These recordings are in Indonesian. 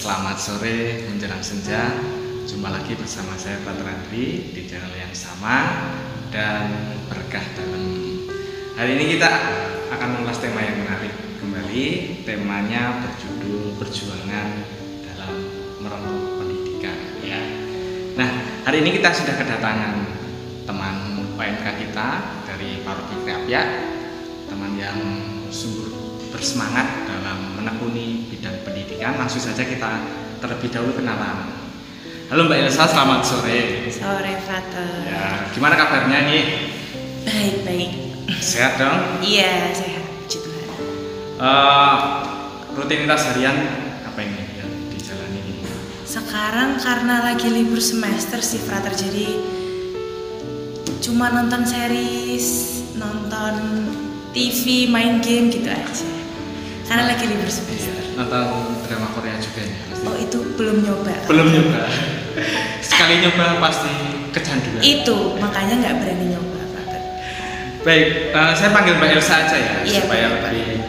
Selamat sore menjelang senja. Jumpa lagi bersama saya Pak di channel yang sama dan berkah dalam. Hari ini kita akan mengulas tema yang menarik kembali. Temanya berjudul perjuangan dalam merengkuh pendidikan. Ya. Nah, hari ini kita sudah kedatangan teman PMK kita dari Paroki Kreapia, teman yang sungguh bersemangat menekuni bidang pendidikan. Langsung saja kita terlebih dahulu kenalan. Halo Mbak Elsa, selamat sore. Sore, Frater. Ya, gimana kabarnya nih? Baik, baik. Sehat dong? Iya, sehat. Puji Tuhan. Eh, rutinitas harian apa ini yang dijalani ini? Sekarang karena lagi libur semester sih, Frater. Jadi cuma nonton series, nonton TV, main game gitu aja. Karena lagi libur semester. Nonton drama Korea juga ya? Pasti. Oh, itu belum nyoba. Belum nyoba. Sekali nyoba pasti kecanduan. Itu, makanya nggak berani nyoba. Baik, eh, saya panggil Mbak Elsa aja ya Iya, supaya Pak. lebih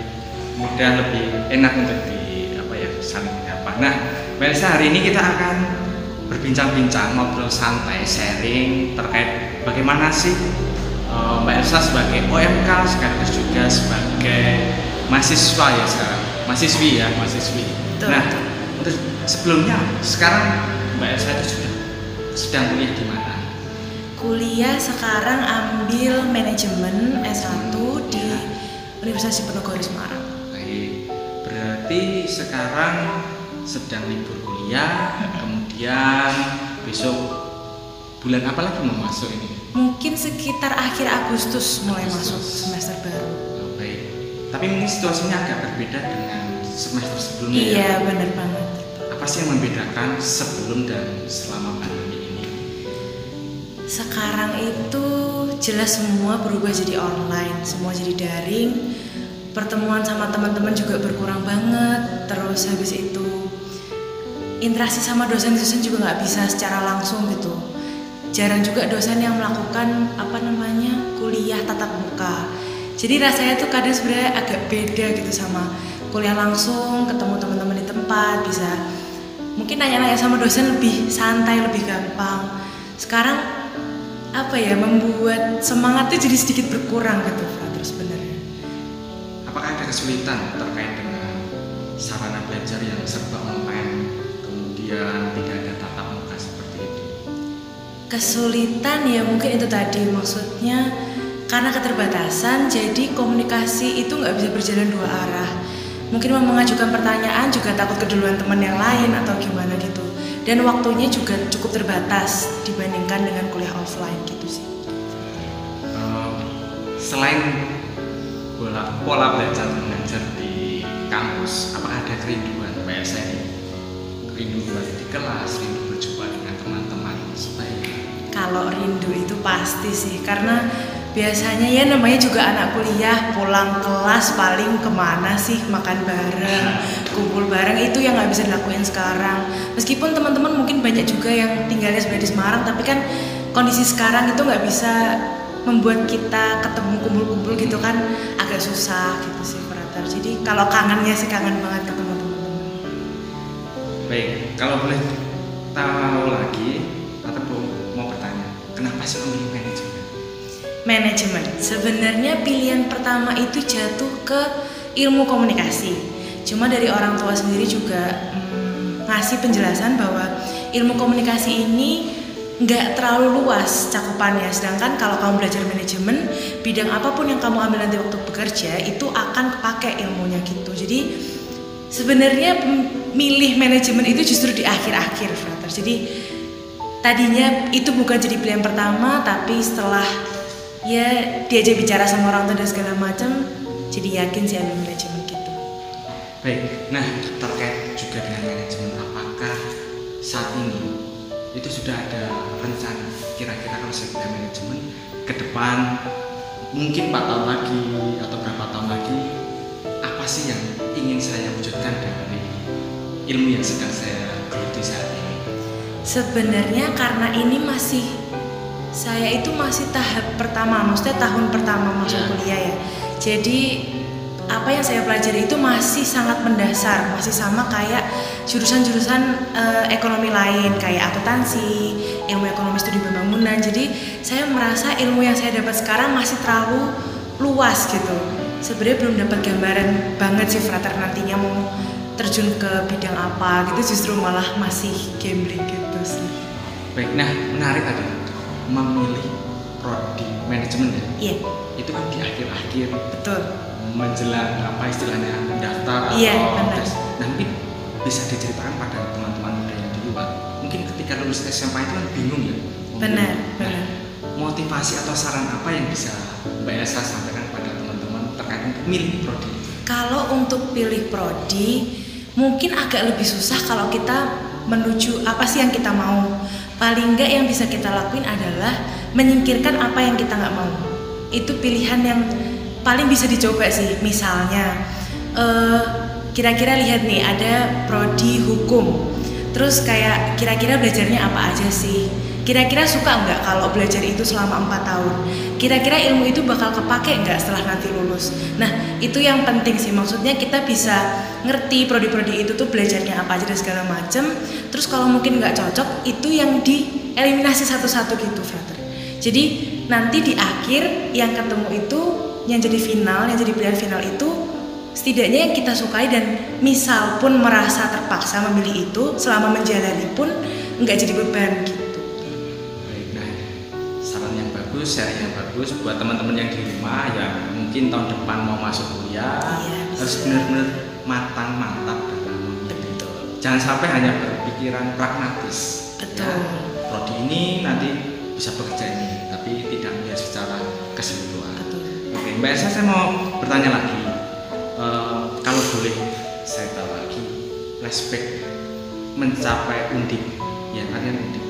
mudah, lebih enak untuk di apa ya saling menyapa. Nah, Mbak Elsa hari ini kita akan berbincang-bincang, ngobrol santai, sharing terkait bagaimana sih eh, Mbak Elsa sebagai OMK sekaligus juga sebagai mahasiswa ya sekarang, mahasiswi ya, mahasiswi. Betul, nah, untuk sebelumnya sekarang Mbak Elsa itu sudah sedang kuliah di mana? Kuliah sekarang ambil manajemen S1 di Universitas Diponegoro Semarang. Baik, berarti sekarang sedang libur kuliah, kemudian besok bulan apa lagi mau masuk ini? Mungkin sekitar akhir Agustus mulai masuk semester baru. Tapi mungkin situasinya agak berbeda dengan semester sebelumnya. ya? Iya, bener banget. Apa sih yang membedakan sebelum dan selama pandemi ini? Sekarang itu jelas semua berubah jadi online, semua jadi daring. Pertemuan sama teman-teman juga berkurang banget. Terus habis itu interaksi sama dosen-dosen juga nggak bisa secara langsung gitu. Jarang juga dosen yang melakukan apa namanya kuliah tatap muka. Jadi rasanya tuh kadang sebenarnya agak beda gitu sama kuliah langsung, ketemu teman-teman di tempat, bisa mungkin nanya-nanya sama dosen lebih santai, lebih gampang. Sekarang apa ya membuat semangatnya jadi sedikit berkurang gitu Frater sebenarnya. Apakah ada kesulitan terkait dengan sarana belajar yang serba online, kemudian tidak ada tatap muka seperti itu? Kesulitan ya mungkin itu tadi maksudnya karena keterbatasan jadi komunikasi itu nggak bisa berjalan dua arah. Mungkin mau mengajukan pertanyaan juga takut keduluan teman yang lain atau gimana gitu. Dan waktunya juga cukup terbatas dibandingkan dengan kuliah offline gitu sih. Eh, selain pola, pola belajar mengajar di kampus, apakah ada kerinduan Elsa ini? Kerinduan di kelas, rindu berjumpa dengan teman-teman sebaya. Kalau rindu itu pasti sih karena biasanya ya namanya juga anak kuliah pulang kelas paling ke mana sih makan bareng kumpul bareng itu yang nggak bisa dilakuin sekarang. Meskipun teman-teman mungkin banyak juga yang tinggalnya sebenarnya di Semarang tapi kan kondisi sekarang itu nggak bisa membuat kita ketemu kumpul-kumpul gitu kan agak susah gitu sih Frater. Jadi kalau kangennya sih kangen banget ketemu teman-teman. Baik, kalau boleh tahu lagi atau mau bertanya, kenapa sih memilih manajemen? Manajemen. Sebenarnya pilihan pertama itu jatuh ke ilmu komunikasi. Cuma dari orang tua sendiri juga mm, ngasih penjelasan bahwa ilmu komunikasi ini nggak terlalu luas cakupannya. Sedangkan kalau kamu belajar manajemen, bidang apa pun yang kamu ambil nanti waktu bekerja itu akan kepake ilmunya gitu. Jadi sebenarnya milih manajemen itu justru di akhir-akhir. Jadi tadinya itu bukan jadi pilihan pertama, tapi setelah ya diajak bicara sama orang tua dan segala macam jadi yakin sih ambil manajemen gitu Baik, nah terkait juga dengan manajemen, apakah saat ini itu sudah ada rencana kira-kira kalau saya bilang manajemen ke depan mungkin 4 tahun lagi atau berapa tahun lagi apa sih yang ingin saya wujudkan dari ilmu yang sedang saya geluti saat ini? sebenarnya karena ini masih saya itu masih tahap pertama maksudnya tahun pertama masuk Ya. kuliah ya jadi apa yang saya pelajari itu masih sangat mendasar, masih sama kayak jurusan-jurusan uh, ekonomi lain kayak akuntansi, ilmu ekonomi studi pembangunan. Jadi saya merasa ilmu yang saya dapat sekarang masih terlalu luas gitu. Sebenarnya belum dapat gambaran banget sih frater nantinya mau terjun ke bidang apa gitu justru malah masih gambling gitu sih. Baik, nah menarik tadi memilih prodi manajemen ya. Iya. Itu kan di akhir-akhir Betul. menjelang apa istilahnya daftar Iya, atau benar. tes. Nah, mungkin bisa diceritakan pada teman-teman muda yang di luar. Mungkin ketika lulus SMA itu kan bingung ya. Benar, benar. Motivasi atau saran apa yang bisa Mbak Elsa sampaikan pada teman-teman terkait untuk milih prodi? Kalau untuk pilih prodi mungkin agak lebih susah kalau kita menuju apa sih yang kita mau. Paling enggak yang bisa kita lakuin adalah menyingkirkan apa yang kita nggak mau. Itu pilihan yang paling bisa dicoba sih. Misalnya eh, kira-kira lihat nih ada prodi hukum. Terus kayak kira-kira belajarnya apa aja sih? Kira-kira suka nggak kalau belajar itu selama empat tahun? Kira-kira ilmu itu bakal kepake nggak setelah nanti lulus? Nah itu yang penting sih. Maksudnya kita bisa ngerti prodi-prodi itu tuh belajarnya apa aja dan segala macem. Terus kalau mungkin nggak cocok, itu yang dieliminasi satu-satu gitu, frater. Jadi nanti di akhir yang ketemu itu, yang jadi final, yang jadi pilihan final itu setidaknya yang kita sukai dan misal pun merasa terpaksa memilih itu selama menjalani pun nggak jadi beban gitu. Baik, nah saran yang bagus, share yang bagus buat teman-teman yang di rumah yang mungkin tahun depan mau masuk kuliah Iya, harus benar-benar matang mantap dalam memilih. Betul. Jangan sampai hanya berpikiran pragmatis. Betul. Ya, prodi ini nanti bisa bekerja ini, tapi tidak melihat secara keseluruhan. Betul. Oke, Mbak Elsa saya mau bertanya lagi. Flashback mencapai undip, ya kalian undip.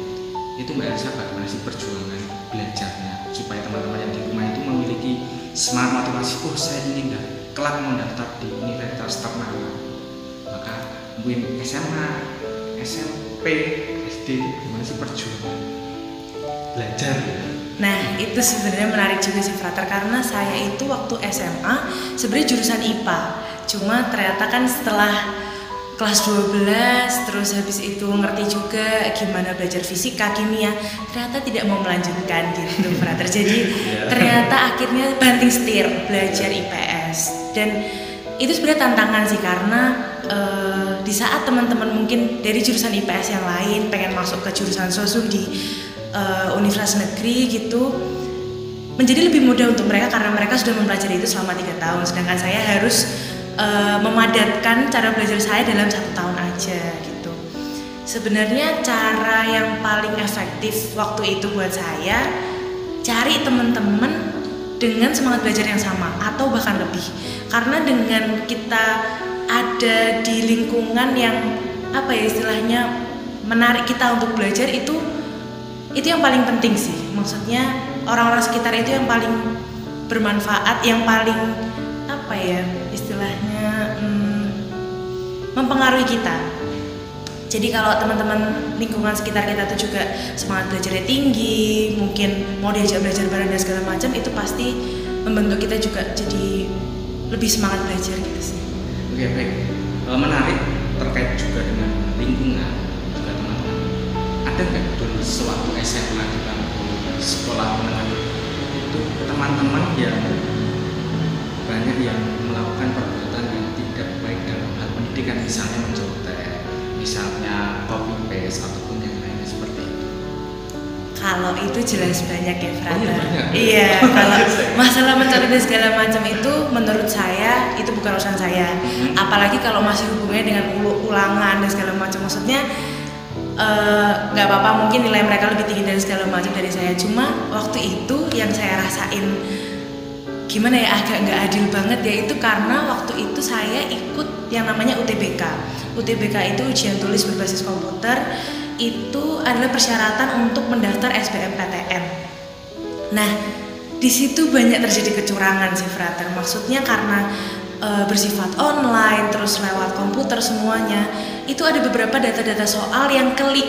Itu Mbak Elsa bagaimana sih perjuangan belajarnya supaya teman-teman yang di rumah itu memiliki semangat motivasi. Oh saya ingin dah kelak mau daftar di universitas ternama. Maka mungkin SMA, SMP, SD, gimana sih perjuangan belajar? Nah, itu sebenarnya menarik juga sih Frater karena saya itu waktu SMA sebenarnya jurusan IPA. Cuma ternyata kan setelah kelas 12 terus habis itu ngerti juga gimana belajar fisika, kimia, ternyata tidak mau melanjutkan gitu Frater. Jadi Iya. ternyata akhirnya banting setir belajar IPS dan itu sebenarnya tantangan sih karena eh, di saat teman-teman mungkin dari jurusan IPS yang lain pengen masuk ke jurusan sosum di eh, universitas negeri gitu menjadi lebih mudah untuk mereka karena mereka sudah mempelajari itu selama tiga tahun sedangkan saya harus eh, memadatkan cara belajar saya dalam satu tahun aja gitu. Sebenarnya cara yang paling efektif waktu itu buat saya cari teman-teman dengan semangat belajar yang sama atau bahkan lebih. Karena dengan kita ada di lingkungan yang apa ya istilahnya menarik kita untuk belajar itu itu yang paling penting sih. Maksudnya orang-orang sekitar itu yang paling bermanfaat yang paling apa ya mempengaruhi kita jadi kalau teman-teman lingkungan sekitar kita tuh juga semangat belajarnya tinggi, mungkin mau diajak belajar bareng dan segala macam itu pasti membentuk kita juga jadi lebih semangat belajar gitu sih. Oke baik, Eh, menarik terkait juga dengan lingkungan juga teman-teman. Ada nggak dulu sewaktu SMA di bangku sekolah menengah itu teman-teman yang banyak yang melakukan perbuatan pendidikan misalnya mencontek, misalnya copy paste ataupun yang lainnya seperti itu. Kalau itu jelas banyak ya, Frata. Oh iya, banyak. Iya, kalau masalah mencari dan segala macam itu menurut saya itu bukan urusan saya. Mhm. Apalagi kalau masih hubungannya dengan ulangan dan segala macam. Maksudnya eh, nggak apa-apa mungkin nilai mereka lebih tinggi dari segala macam dari saya. Cuma waktu itu yang saya rasain gimana ya agak nggak adil banget ya itu karena waktu itu saya ikut yang namanya UTBK. UTBK itu ujian tulis berbasis komputer itu adalah persyaratan untuk mendaftar SBMPTN. Nah, di situ banyak terjadi kecurangan sih Frater. Maksudnya karena e, bersifat online terus lewat komputer semuanya, itu ada beberapa data-data soal yang klik.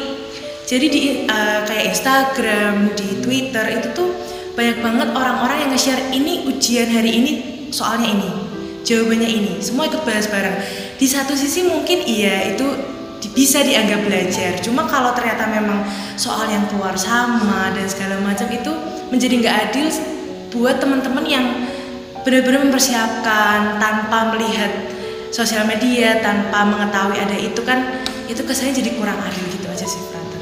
Jadi di e, kayak Instagram, di Twitter itu tuh banyak banget orang-orang yang nge-share ini ujian hari ini soalnya ini. Jawabannya ini semua ikut bahas bareng di satu sisi mungkin iya itu bisa dianggap belajar cuma kalau ternyata memang soal yang keluar sama dan segala macam itu menjadi nggak adil buat teman-teman yang benar-benar mempersiapkan tanpa melihat sosial media tanpa mengetahui ada itu kan itu kesannya jadi kurang adil gitu aja sih Brother.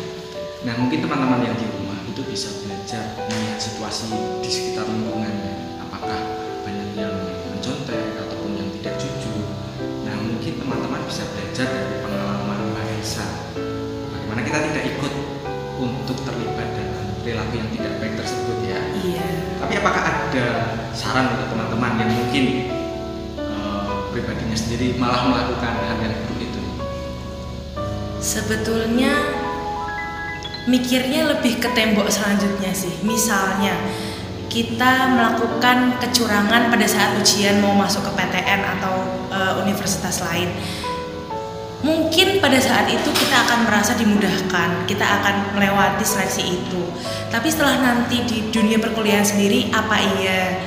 Nah mungkin teman-teman yang di rumah itu bisa belajar melihat situasi di sekitar lingkungannya. Ada saran untuk teman-teman yang mungkin eh, pribadinya sendiri malah melakukan hal yang buruk itu? Sebetulnya mikirnya lebih ke tembok selanjutnya sih. Misalnya kita melakukan kecurangan pada saat ujian mau masuk ke PTN atau eh, universitas lain. Mungkin pada saat itu kita akan merasa dimudahkan, kita akan melewati seleksi itu. Tapi setelah nanti di dunia perkuliahan sendiri, apa iya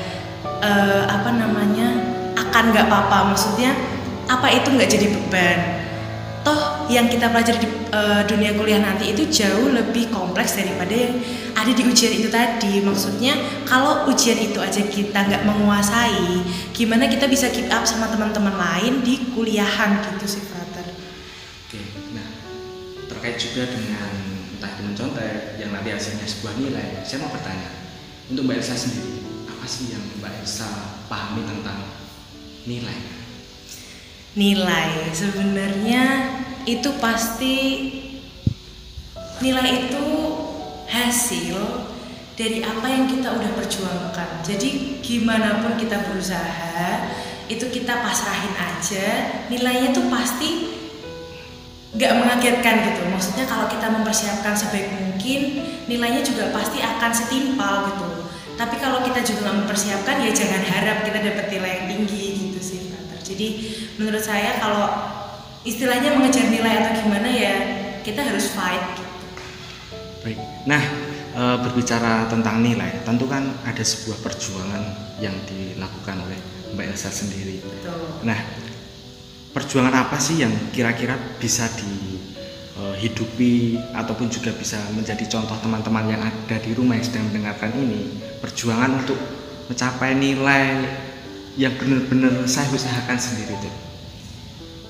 eh, apa namanya akan nggak apa-apa? Maksudnya apa itu nggak jadi beban? toh yang kita pelajari di eh, dunia kuliah nanti itu jauh lebih kompleks daripada yang ada di ujian itu tadi maksudnya kalau ujian itu aja kita nggak menguasai gimana kita bisa keep up sama teman-teman lain di kuliahan gitu sih nah terkait juga dengan entah itu mencontek yang nanti hasilnya sebuah nilai, saya mau bertanya untuk Mbak Elsa sendiri apa sih yang Mbak Elsa pahami tentang nilai? nilai sebenarnya itu pasti nilai itu hasil dari apa yang kita udah perjuangkan jadi gimana pun kita berusaha itu kita pasrahin aja nilainya tuh pasti nggak mengagetkan gitu maksudnya kalau kita mempersiapkan sebaik mungkin nilainya juga pasti akan setimpal gitu tapi kalau kita juga nggak mempersiapkan ya jangan harap kita dapat nilai yang tinggi gitu sih Frater. jadi menurut saya kalau istilahnya mengejar nilai atau gimana ya kita harus fight gitu. Baik, nah e, berbicara tentang nilai, tentu kan ada sebuah perjuangan yang dilakukan oleh Mbak Elsa sendiri. Betul. Nah, perjuangan apa sih yang kira-kira bisa dihidupi ataupun juga bisa menjadi contoh teman-teman yang ada di rumah yang sedang mendengarkan ini? Perjuangan untuk mencapai nilai yang benar-benar saya usahakan sendiri tuh.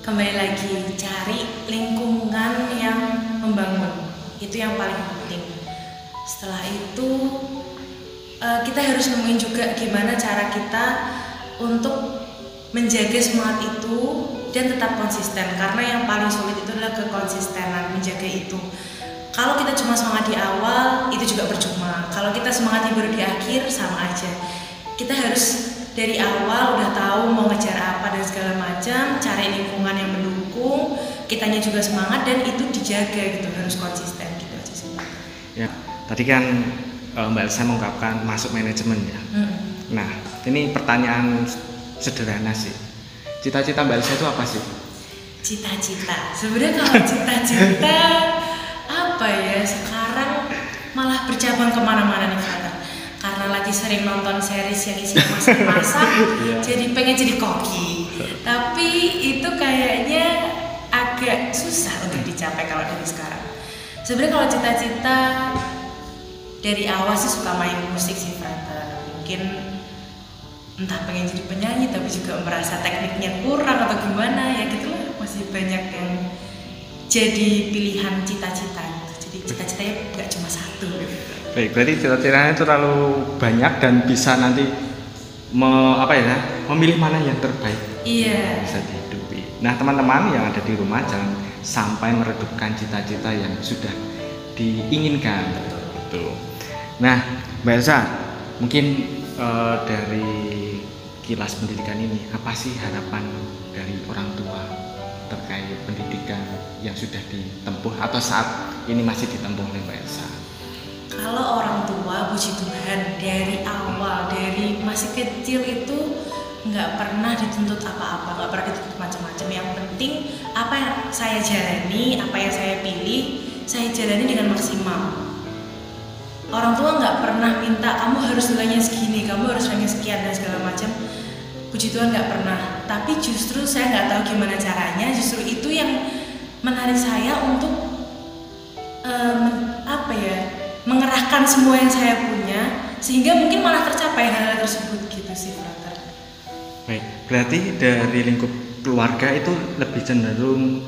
kembali lagi cari lingkungan yang membangun. Itu yang paling penting. Setelah itu eh, kita harus nemuin juga gimana cara kita untuk menjaga semangat itu dan tetap konsisten karena yang paling sulit itu adalah kekonsistenan menjaga itu kalau kita cuma semangat di awal itu juga percuma kalau kita semangatnya baru di akhir sama aja kita harus dari awal udah tahu mau ngejar apa dan segala macam cari lingkungan yang mendukung kitanya juga semangat dan itu dijaga gitu harus konsisten gitu aja sih Ya, tadi kan e, Mbak Elsa mengungkapkan masuk manajemen ya. Hmm. Nah, ini pertanyaan sederhana sih. Cita-cita Mbak Elsa itu apa sih? cita-cita. Sebenarnya kalau cita-cita apa ya sekarang malah bercabang ke mana-mana nih Fata. Karena lagi sering nonton series yang isinya masak-masak Iya. jadi pengen jadi koki. Tapi itu kayaknya agak susah untuk dicapai kalau dari sekarang. Sebenarnya kalau cita-cita dari awal sih suka main musik sih Fata. Mungkin entah pengen jadi penyanyi tapi juga merasa tekniknya kurang atau gimana ya gitu lah masih banyak yang jadi pilihan cita-cita gitu. jadi cita-citanya nggak cuma satu Baik, berarti cita-citanya itu terlalu banyak dan bisa nanti me- apa ya, memilih mana yang terbaik iya bisa dihidupi. Nah, teman-teman yang ada di rumah jangan sampai meredupkan cita-cita yang sudah diinginkan. Betul. Nah, Mbak Elsa, mungkin eh, dari kilas pendidikan ini apa sih harapan dari orang tua terkait pendidikan yang sudah ditempuh atau saat ini masih ditempuh oleh Mbak Elsa? kalau orang tua puji Tuhan dari awal dari masih kecil itu nggak pernah dituntut apa-apa nggak pernah dituntut macam-macam. Yang penting apa yang saya jalani apa yang saya pilih saya jalani dengan maksimal. Orang tua nggak pernah minta kamu harus nilainya segini kamu harus nilainya sekian dan segala macam puji Tuhan nggak pernah tapi justru saya nggak tahu gimana caranya justru itu yang menarik saya untuk um, apa ya mengerahkan semua yang saya punya sehingga mungkin malah tercapai hal, -hal tersebut gitu sih brother baik berarti dari lingkup keluarga itu lebih cenderung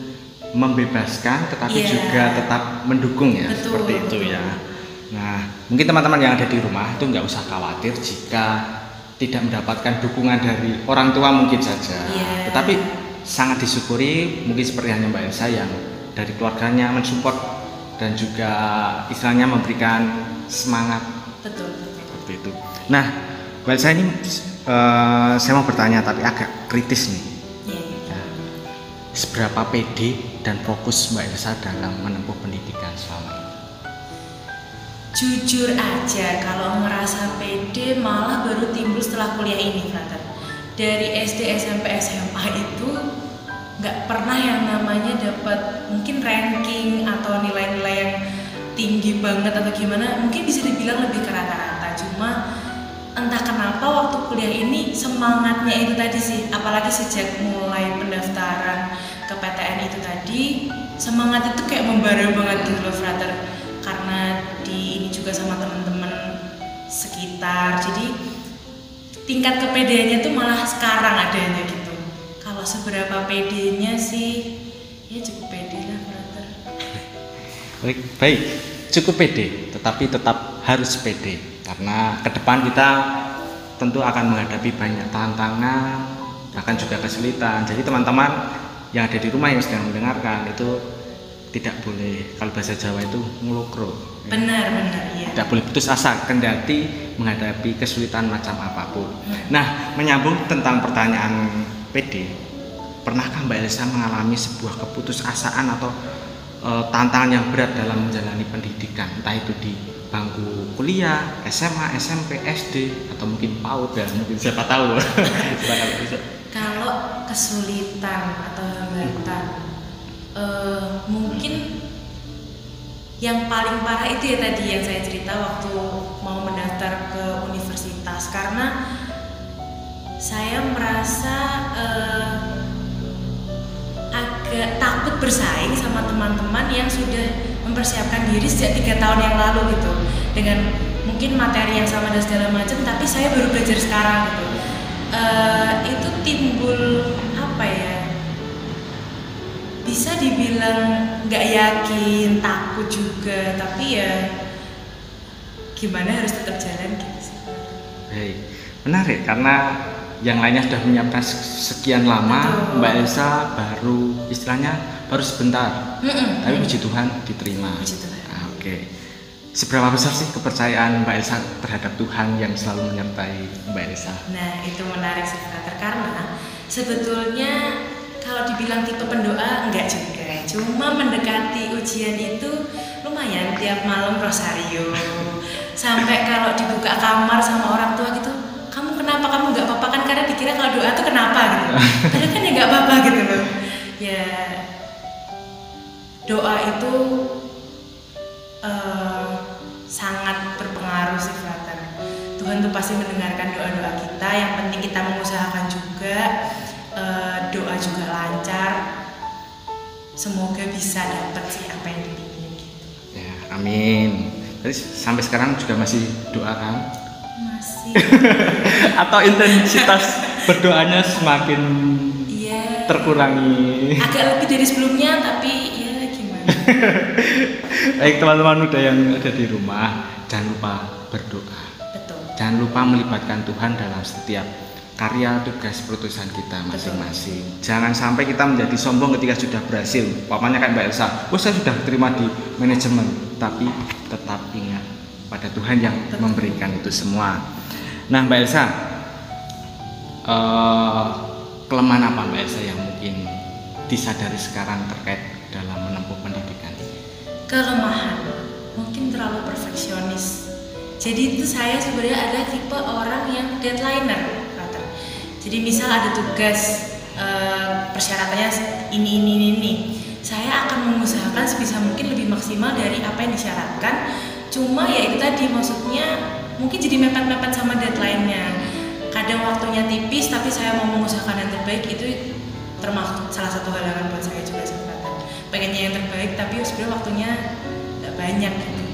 membebaskan tetapi yeah. juga tetap mendukung ya betul, seperti itu betul. ya nah mungkin teman-teman yang ada di rumah itu nggak usah khawatir jika tidak mendapatkan dukungan dari orang tua mungkin saja. Yeah. Tetapi sangat disyukuri mungkin seperti hanya Mbak Elsa yang dari keluarganya mensupport dan juga istilahnya memberikan semangat. Betul, betul. Seperti itu. Nah, Mbak Elsa ini uh, saya mau bertanya tapi agak kritis nih. Yeah. Iya. Seberapa pede dan fokus Mbak Elsa dalam menempuh pendidikan selama? Jujur aja kalau ngerasa pede malah baru timbul setelah kuliah ini brother dari SD SMP SMA itu nggak pernah yang namanya dapat mungkin ranking atau nilai-nilai yang tinggi banget atau gimana. Mungkin bisa dibilang lebih ke rata-rata cuma entah kenapa waktu kuliah ini semangatnya itu tadi sih. Apalagi sejak mulai pendaftaran ke PTN itu tadi semangat itu kayak membara banget gitu loh karena di ini juga sama teman-teman sekitar. Jadi tingkat kepedeannya tuh malah sekarang adanya gitu. Kalau seberapa pedenya sih ya cukup pede lah brother. Baik baik. Cukup pede tetapi tetap harus pede. Karena ke depan kita tentu akan menghadapi banyak tantangan bahkan juga kesulitan. Jadi teman-teman yang ada di rumah yang sedang mendengarkan itu tidak boleh. Kalau bahasa Jawa itu ngelokro. Benar benar iya. Tidak boleh putus asa kendati menghadapi kesulitan macam apa pun. Hmm. nah menyambung tentang pertanyaan PD pernahkah Mbak Elsa mengalami sebuah keputusasaan atau e, tantangan yang berat dalam menjalani pendidikan? Entah itu di bangku kuliah SMA SMP SD atau mungkin PAUD ya mungkin siapa tahu. Kalau kesulitan atau hambatan uh, mungkin yang paling parah itu ya tadi yang saya cerita waktu mau mendaftar ke universitas. Karena saya merasa uh, agak takut bersaing sama teman-teman yang sudah mempersiapkan diri sejak tiga tahun yang lalu gitu. Dengan mungkin materi yang sama dan segala macam tapi saya baru belajar sekarang gitu. Uh, itu timbul apa ya bisa dibilang nggak yakin takut juga tapi ya gimana harus tetap jalan gitu sih baik menarik karena yang lainnya sudah menyiapkan sekian lama Betul. Mbak Elsa baru istilahnya baru sebentar mm -mm. tapi puji Tuhan diterima Ah, oke okay. Seberapa besar sih kepercayaan Mbak Elsa terhadap Tuhan yang selalu menyertai Mbak Elsa? Nah, itu menarik sih, karena sebetulnya kalau dibilang tipe pendoa enggak juga. Cuma mendekati ujian itu lumayan tiap malam rosario sampai kalau dibuka kamar sama orang tua gitu kamu kenapa? Kamu nggak apa-apa? Kan karena dikira kalau doa tuh kenapa gitu. Padahal kan ya nggak apa-apa gitu loh. Ya doa itu uh, sangat berpengaruh sih Tuhan tuh pasti mendengarkan doa-doa kita. Yang penting kita mengusahakan juga uh, doa juga lancar. Semoga bisa dapat sih apa yang dipingin gitu. Ya amin. Jadi sampai sekarang juga masih doa kan? Masih. Atau intensitas berdoanya semakin iya. terkurangi? Agak lebih dari sebelumnya tapi ya gimana? Baik teman-teman muda yang ada di rumah jangan lupa berdoa. Betul. Jangan lupa melibatkan Tuhan dalam setiap karya tugas perutusan kita masing-masing. Jangan sampai kita menjadi sombong ketika sudah berhasil. Papanya kayak Mbak Elsa, oh saya sudah terima di manajemen, tapi tetap ingat pada Tuhan yang memberikan itu semua. Nah Mbak Elsa, uh, kelemahan apa Mbak Elsa yang mungkin disadari sekarang terkait dalam menempuh pendidikan? Kelemahan, mungkin terlalu perfeksionis. Jadi itu saya sebenarnya ada tipe orang yang deadlineer jadi misal ada tugas uh, persyaratannya ini ini ini ini, saya akan mengusahakan sebisa mungkin lebih maksimal dari apa yang disyaratkan. Cuma ya itu tadi maksudnya mungkin jadi mepet-mepet sama deadline-nya. kadang waktunya tipis tapi saya mau mengusahakan yang terbaik itu termasuk salah satu halangan buat saya juga sebenarnya pengennya yang terbaik tapi sebenarnya waktunya nggak banyak gitu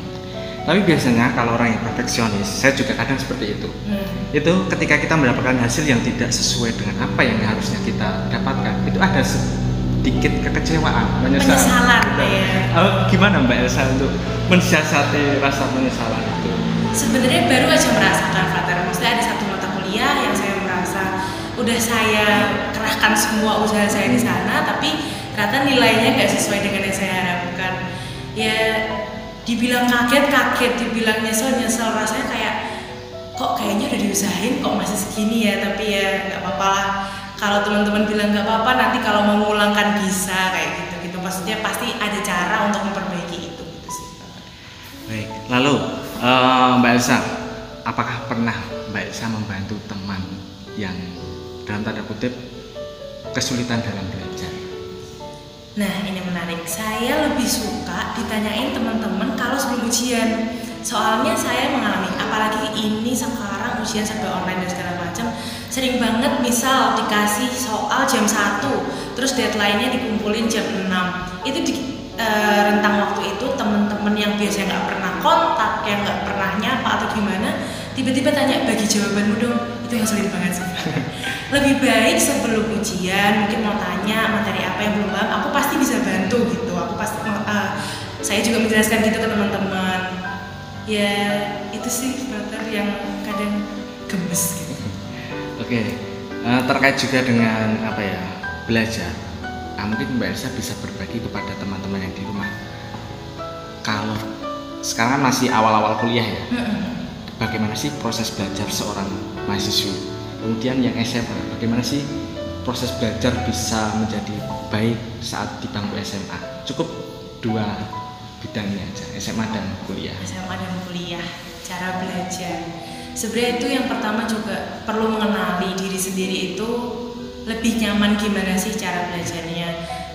tapi biasanya kalau orang yang perfeksionis saya juga kadang seperti itu. Hmm. itu ketika kita mendapatkan hasil yang tidak sesuai dengan apa yang harusnya kita dapatkan itu ada sedikit kekecewaan penyesalan, penyesalan ya. Oh, gimana Mbak Elsa untuk mensiasati rasa penyesalan itu? Sebenarnya baru aja merasakan Frater maksudnya ada satu mata kuliah yang saya merasa udah saya kerahkan semua usaha saya di sana tapi ternyata nilainya nggak sesuai dengan yang saya harapkan. Ya dibilang kaget kaget dibilang nyesel nyesel rasanya kayak kok kayaknya udah diusahain kok masih segini ya tapi ya nggak apa-apa lah. Kalau teman-teman bilang nggak apa-apa nanti kalau mau ngulang kan bisa kayak gitu gitu. Maksudnya pasti ada cara untuk memperbaiki itu gitu sih. Baik lalu uh, Mbak Elsa apakah pernah Mbak Elsa membantu teman yang dalam tanda kutip kesulitan dalam belajar Nah ini menarik, saya lebih suka ditanyain teman-teman kalau sebelum ujian. Soalnya saya mengalami, apalagi ini sekarang ujian serba online dan segala macam Sering banget misal dikasih soal jam 1 Terus deadline-nya dikumpulin jam 6 Itu di e, rentang waktu itu teman-teman yang biasanya nggak pernah kontak, yang nggak pernah nyapa atau gimana Tiba-tiba tanya bagi jawabanmu dong, itu yang sulit banget sih lebih baik sebelum ujian mungkin mau tanya materi apa yang belum paham aku pasti bisa bantu gitu. Aku pasti uh, saya juga menjelaskan gitu ke teman-teman. Ya itu sih brother yang kadang gemes gitu. Oke okay. uh, terkait juga dengan apa ya belajar. Nah, mungkin mbak Elsa bisa berbagi kepada teman-teman yang di rumah. Kalau sekarang masih awal-awal kuliah ya bagaimana sih proses belajar seorang mahasiswa kemudian yang SMA bagaimana sih proses belajar bisa menjadi baik saat di bangku SMA cukup dua bidangnya aja SMA dan kuliah. SMA dan kuliah cara belajar. Sebenarnya itu yang pertama juga perlu mengenali diri sendiri itu lebih nyaman gimana sih cara belajarnya.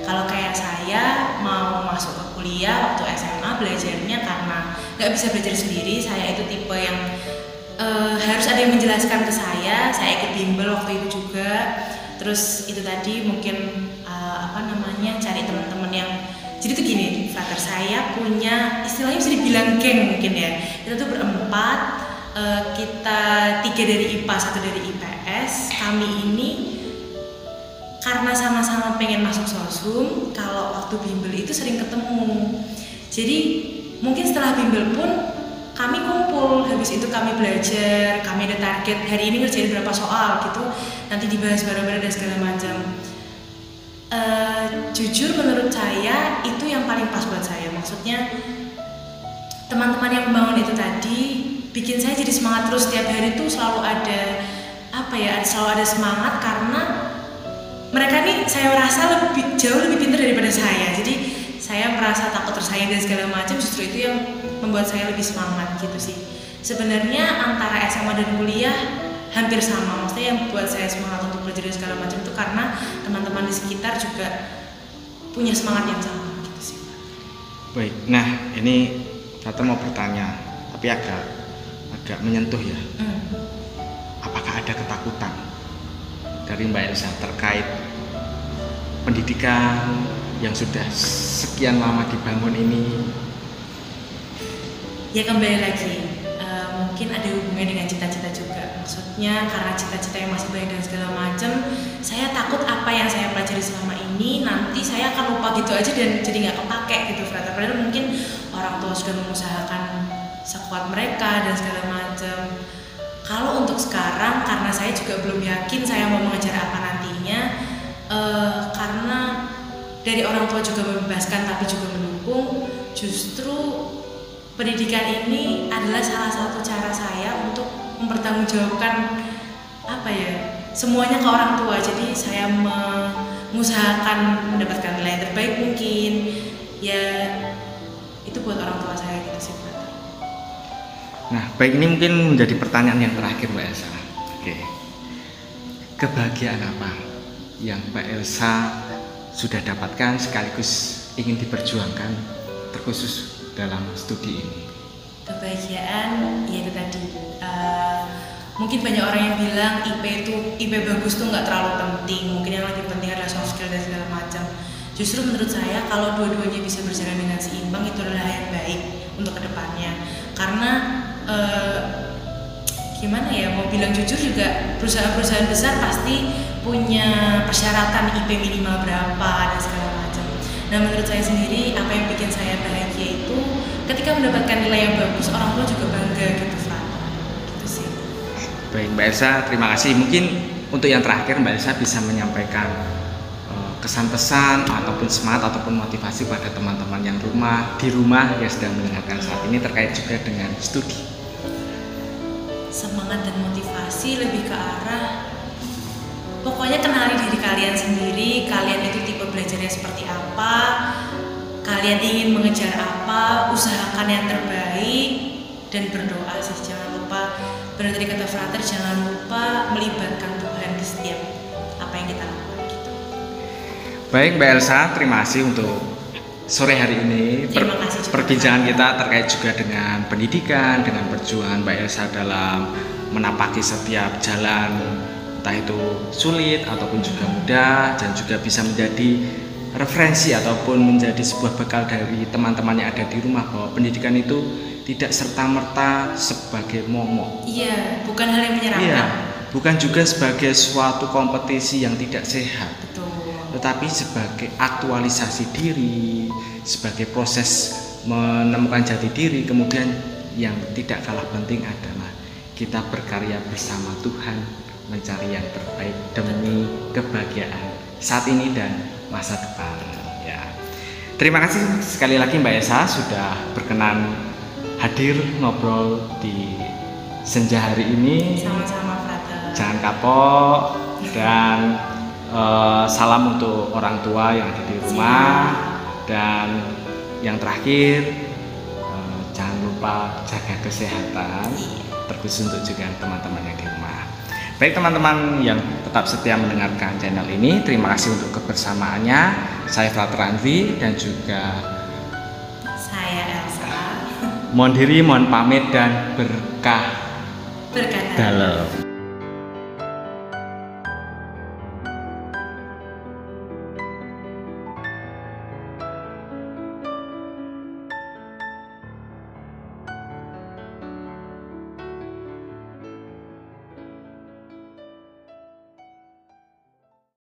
Kalau kayak saya mau masuk ke kuliah waktu SMA belajarnya karena nggak bisa belajar sendiri saya itu tipe yang uh, harus ada yang menjelaskan ke saya. Saya ikut bimbel waktu itu juga. Terus itu tadi mungkin uh, apa namanya cari teman-teman yang jadi tuh gini frater saya punya istilahnya bisa dibilang geng mungkin ya. Kita tuh berempat uh, kita tiga dari IPA satu dari IPS kami ini karena sama-sama pengen masuk sosum kalau waktu bimbel itu sering ketemu. Jadi mungkin setelah bimbel pun kami kumpul habis itu kami belajar kami ada target hari ini ngerjain berapa soal gitu nanti dibahas bareng-bareng dan segala macam. Uh, jujur menurut saya itu yang paling pas buat saya. Maksudnya teman-teman yang membangun itu tadi bikin saya jadi semangat terus. Setiap hari itu selalu ada apa ya selalu ada semangat karena mereka nih saya rasa lebih jauh lebih pintar daripada saya. Jadi saya merasa takut tersaing dan segala macam justru itu yang membuat saya lebih semangat gitu sih. Sebenarnya antara SMA dan kuliah hampir sama maksudnya yang buat saya semangat untuk belajar dan segala macam itu karena teman-teman di sekitar juga punya semangat yang sama gitu sih. Baik nah ini Tata mau bertanya tapi agak agak menyentuh ya. Hmm. apakah ada ketakutan dari Mbak Elsa terkait pendidikan yang sudah sekian lama dibangun ini? Ya kembali lagi, uh, mungkin ada hubungannya dengan cita-cita juga. Maksudnya karena cita-cita yang masih banyak dan segala macam, saya takut apa yang saya pelajari selama ini nanti saya akan lupa gitu aja dan jadi nggak kepake gitu. Padahal mungkin orang tua sudah mengusahakan sekuat mereka dan segala macam. Kalau untuk sekarang karena saya juga belum yakin saya mau mengejar apa nantinya, uh, karena dari orang tua juga membebaskan tapi juga mendukung. Justru pendidikan ini adalah salah satu cara saya untuk mempertanggungjawabkan apa ya semuanya ke orang tua. Jadi saya mengusahakan mendapatkan nilai terbaik mungkin. Ya itu buat orang tua saya gitu sih Nah baik ini mungkin menjadi pertanyaan yang terakhir Mbak Elsa. Oke. Kebahagiaan apa yang Mbak Elsa sudah dapatkan sekaligus ingin diperjuangkan terkhusus dalam studi ini? Kebahagiaan ya itu tadi. Uh, mungkin banyak orang yang bilang IP itu IP bagus tuh nggak terlalu penting. Mungkin yang lebih penting adalah soft skill dan segala macam. Justru menurut saya kalau dua-duanya bisa berjalan dengan seimbang itu adalah yang baik untuk ke depannya. Karena eh, gimana ya mau bilang jujur juga perusahaan-perusahaan besar pasti punya persyaratan IP minimal berapa dan segala macam nah menurut saya sendiri apa yang bikin saya bahagia itu ketika mendapatkan nilai yang bagus orang tua juga bangga gitu Fran gitu sih Baik Mbak Elsa, terima kasih. Mungkin untuk yang terakhir Mbak Elsa bisa menyampaikan eh, kesan pesan ataupun semangat ataupun motivasi pada teman-teman yang rumah di rumah yang sedang mendengarkan saat ini terkait juga dengan studi. semangat dan motivasi lebih ke arah pokoknya kenali diri kalian sendiri kalian itu tipe belajarnya seperti apa kalian ingin mengejar apa usahakan yang terbaik dan berdoa sih jangan lupa. Benar tadi kata frater jangan lupa melibatkan Tuhan di setiap apa yang kita lakukan gitu. Baik Mbak Elsa, terima kasih untuk sore hari ini. Juga. perbincangan kita terkait juga dengan pendidikan, dengan perjuangan Mbak Elsa dalam menapaki setiap jalan entah itu sulit ataupun juga mudah dan juga bisa menjadi referensi ataupun menjadi sebuah bekal dari teman-teman yang ada di rumah bahwa pendidikan itu tidak serta-merta sebagai momok. Iya bukan hal yang menyeramkan. Iya, bukan juga sebagai suatu kompetisi yang tidak sehat. Betul. Tetapi sebagai aktualisasi diri, sebagai proses menemukan jati diri, kemudian yang tidak kalah penting adalah kita berkarya bersama Tuhan mencari yang terbaik demi kebahagiaan saat ini dan masa depan. Ya, terima kasih sekali lagi Mbak Esa sudah berkenan hadir ngobrol di senja hari ini. sama-sama frater Jangan kapok dan eh, salam untuk orang tua yang ada di rumah dan yang terakhir eh, jangan lupa jaga kesehatan terkhusus untuk juga teman-teman yang di rumah. Baik teman-teman yang tetap setia mendengarkan channel ini, terima kasih untuk kebersamaannya. Saya Frater Andri dan juga saya Elsa mohon diri, mohon pamit dan berkah berkata dalam.